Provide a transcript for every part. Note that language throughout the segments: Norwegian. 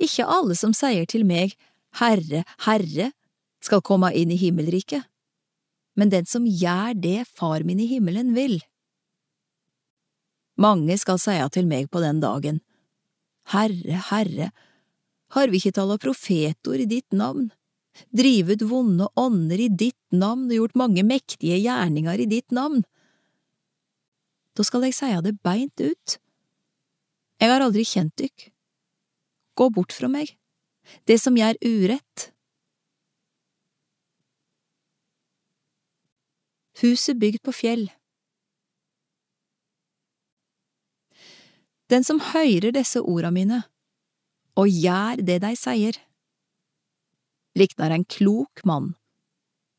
Ikke alle som sier til meg, Herre, Herre, skal komme inn i himmelriket, men den som gjør det Far min i himmelen vil. Mange skal seie til meg på den dagen, Herre, Herre, har vi ikke tala profetord i ditt navn, drivet vonde ånder i ditt navn og gjort mange mektige gjerninger i ditt navn? Da skal jeg seie det beint ut. Jeg har aldri kjent dykk. Gå bort fra meg, det som gjør urett. Huset bygd på fjell Den som høyrer disse orda mine, og gjør det de sier, liknar en klok mann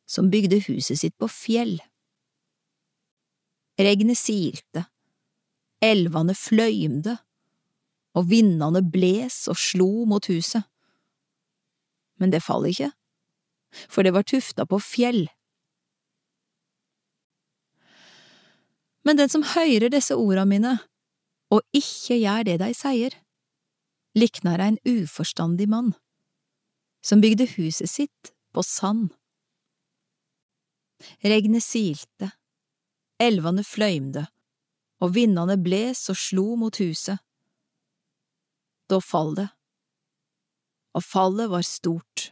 som bygde huset sitt på fjell. Regnet silte, elvene fløymde, og vindene bles og slo mot huset. Men det faller ikke, for det var tufta på fjell. Men den som høyrer disse orda mine, og ikke gjør det de sier, liknar en uforstandig mann, som bygde huset sitt på sand. Regnet silte, elvene fløymde, og vindene bles og slo mot huset. Da fallet, og fallet var stort.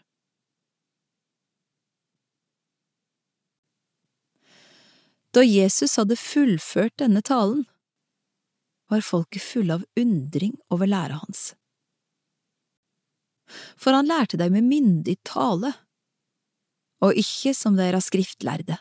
Da Jesus hadde fullført denne talen, var folket fulle av undring over læra hans. For han lærte deg med myndig tale, og ikke som deres skriftlærde.